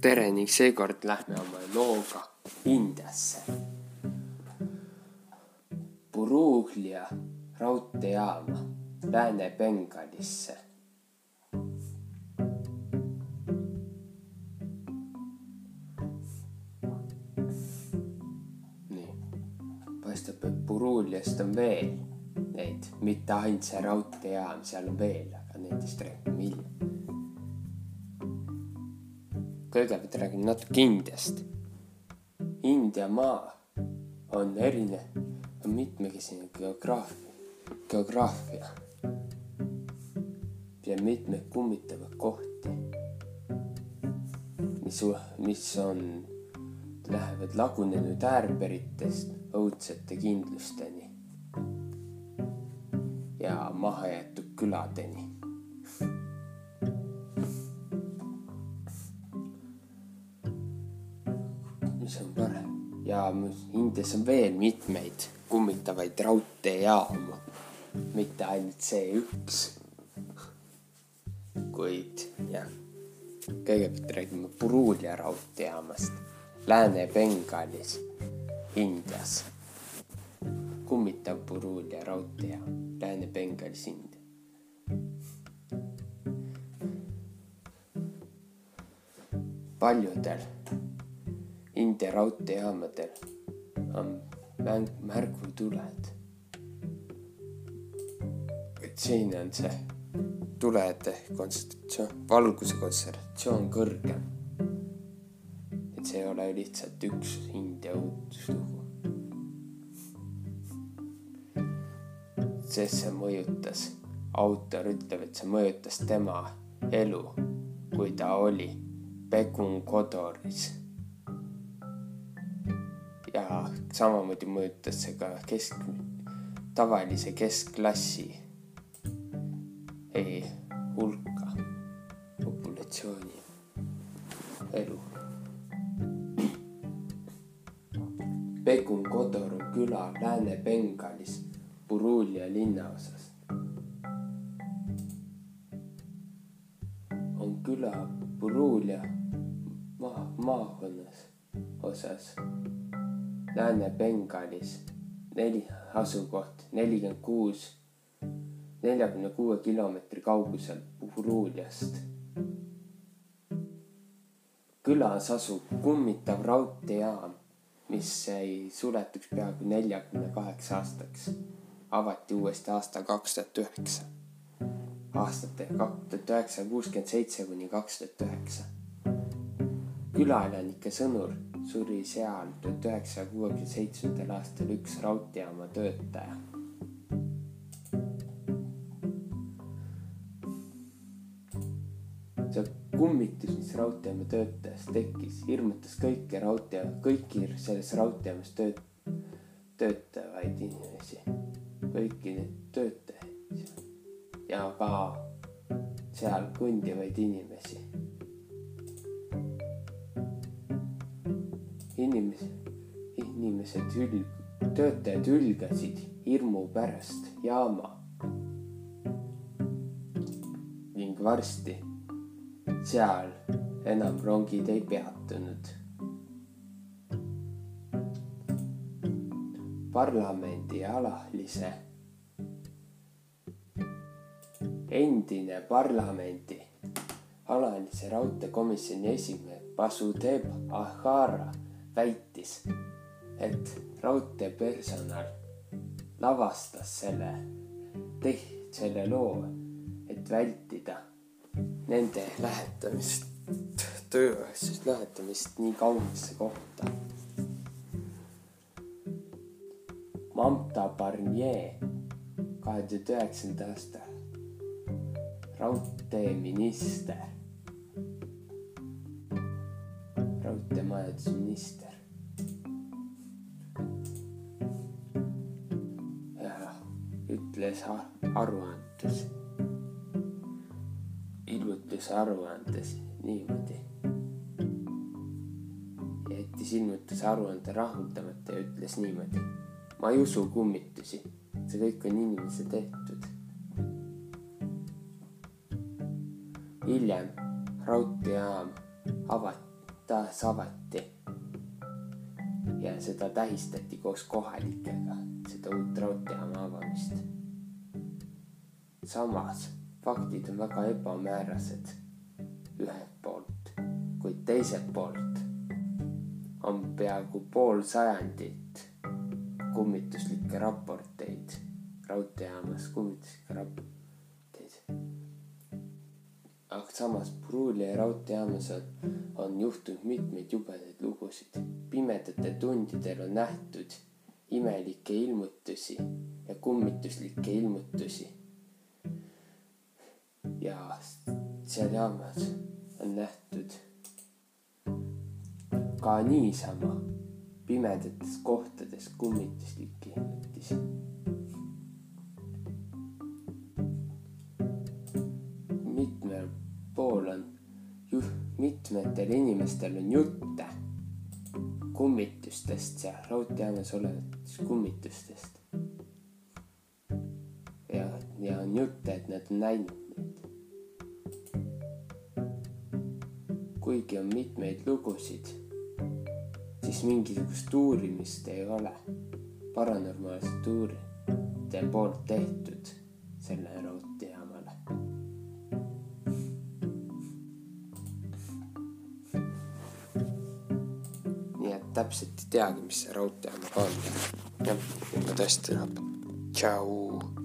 tere ning seekord lähme oma looga Indiasse. Buruglia raudteejaama Lääne-Bengalisse. nii, paistab, et Burugliast on veel neid, mitte ainult see raudteejaam, seal on veel, aga nendest räägime hiljem kõigepealt räägin natuke Indiast. India maa on erinev, on mitmekesine geograafia, geograafia ja mitmeid kummitavaid kohti, mis, mis on, lähevad lagunenud äärberitest õudsete kindlusteni ja mahajäetud küladeni Indias on veel mitmeid kummitavaid raudteejaamu, mitte ainult see üks. kuid jah, kõigepealt räägime Purulia raudteejaamast Lääne-Bengalis, Indias. kummitav Purulia raudteejaam Lääne-Bengalis, India. paljudel India raudteejaamadel on mäng, märgutuled. et siin on see tulede kontsentratsioon, valguse kontsentratsioon kõrgem. et see ei ole lihtsalt üks India õuduslugu. sest see mõjutas, autor ütleb, et see mõjutas tema elu, kui ta oli Pegun Kodoris ja samamoodi mõjutas see ka kesk, tavalise keskklassi ei, hulka, populatsiooni elu. Pegun Kodoru küla Lääne-Bengalis Purulia linnaosas on küla Purulia maa, maakonnas osas Lääne-Bengalis neli asukoht nelikümmend kuus, neljakümne kuue kilomeetri kaugusel Puruliast. külas asub kummitav raudteejaam, mis jäi suletuks peaaegu neljakümne kaheksa aastaks. avati uuesti aastal kaks tuhat üheksa, aastate kaks tuhat üheksasada kuuskümmend seitse kuni kaks tuhat üheksa. külaelanike sõnul suri seal tuhat üheksasaja kuuekümne seitsmendal aastal üks raudteejaama töötaja. see kummitus, mis raudteejaama töötajast tekkis, hirmutas kõiki raudtee, kõiki selles raudteejaamas tööt-, töötavaid inimesi, kõiki neid töötajaid ja ka seal kõndivaid inimesi inimesed, inimesed ül-, töötajad ülgasid hirmu pärast jaama. ning varsti seal enam rongid ei peatunud. parlamendi alalise, endine parlamendi alalise raudteekomisjoni esimees Basudev Ahara väitis, et raudteepersonal lavastas selle, selle loo, et vältida nende lähetamist, tööasjast lähetamist nii kaugesse kohta. Mamta Barnier kahe tuhande üheksanda aasta raudteeminister, raudteemajandusminister. Ütles aruandes, ilmutas aruandes niimoodi. jättis ilmutas aruande rahuldamata ja ütles niimoodi. ma ei usu kummitusi, see kõik on inimese tehtud. hiljem raudteejaam avati, taas avati. ja seda tähistati koos kohalikega, seda uut raudteejaama avamist. Samas faktid on väga ebamäärased ühelt poolt, kuid teiselt poolt on peaaegu pool sajandit kummituslikke raporteid raudteejaamas, kummituslikke raporteid aga samas Pruuli raudteejaamas on, on juhtunud mitmeid jubedaid lugusid. pimedatel tundidel on nähtud imelikke ilmutusi ja kummituslikke ilmutusi. Ja seal jaamas on nähtud ka niisama pimedates kohtades kummituslikke ilmutusi mitmetel inimestel on jutte kummitustest seal raudteejaamas olevatest kummitustest. ja, ja on jutte, et nad on näinud kuigi on mitmeid lugusid, siis mingisugust uurimist ei ole paranormaalset uurijate poolt tehtud selle täpselt ei teagi, mis see raudteejaamaga on. jah, ikka tõesti läheb. tšau.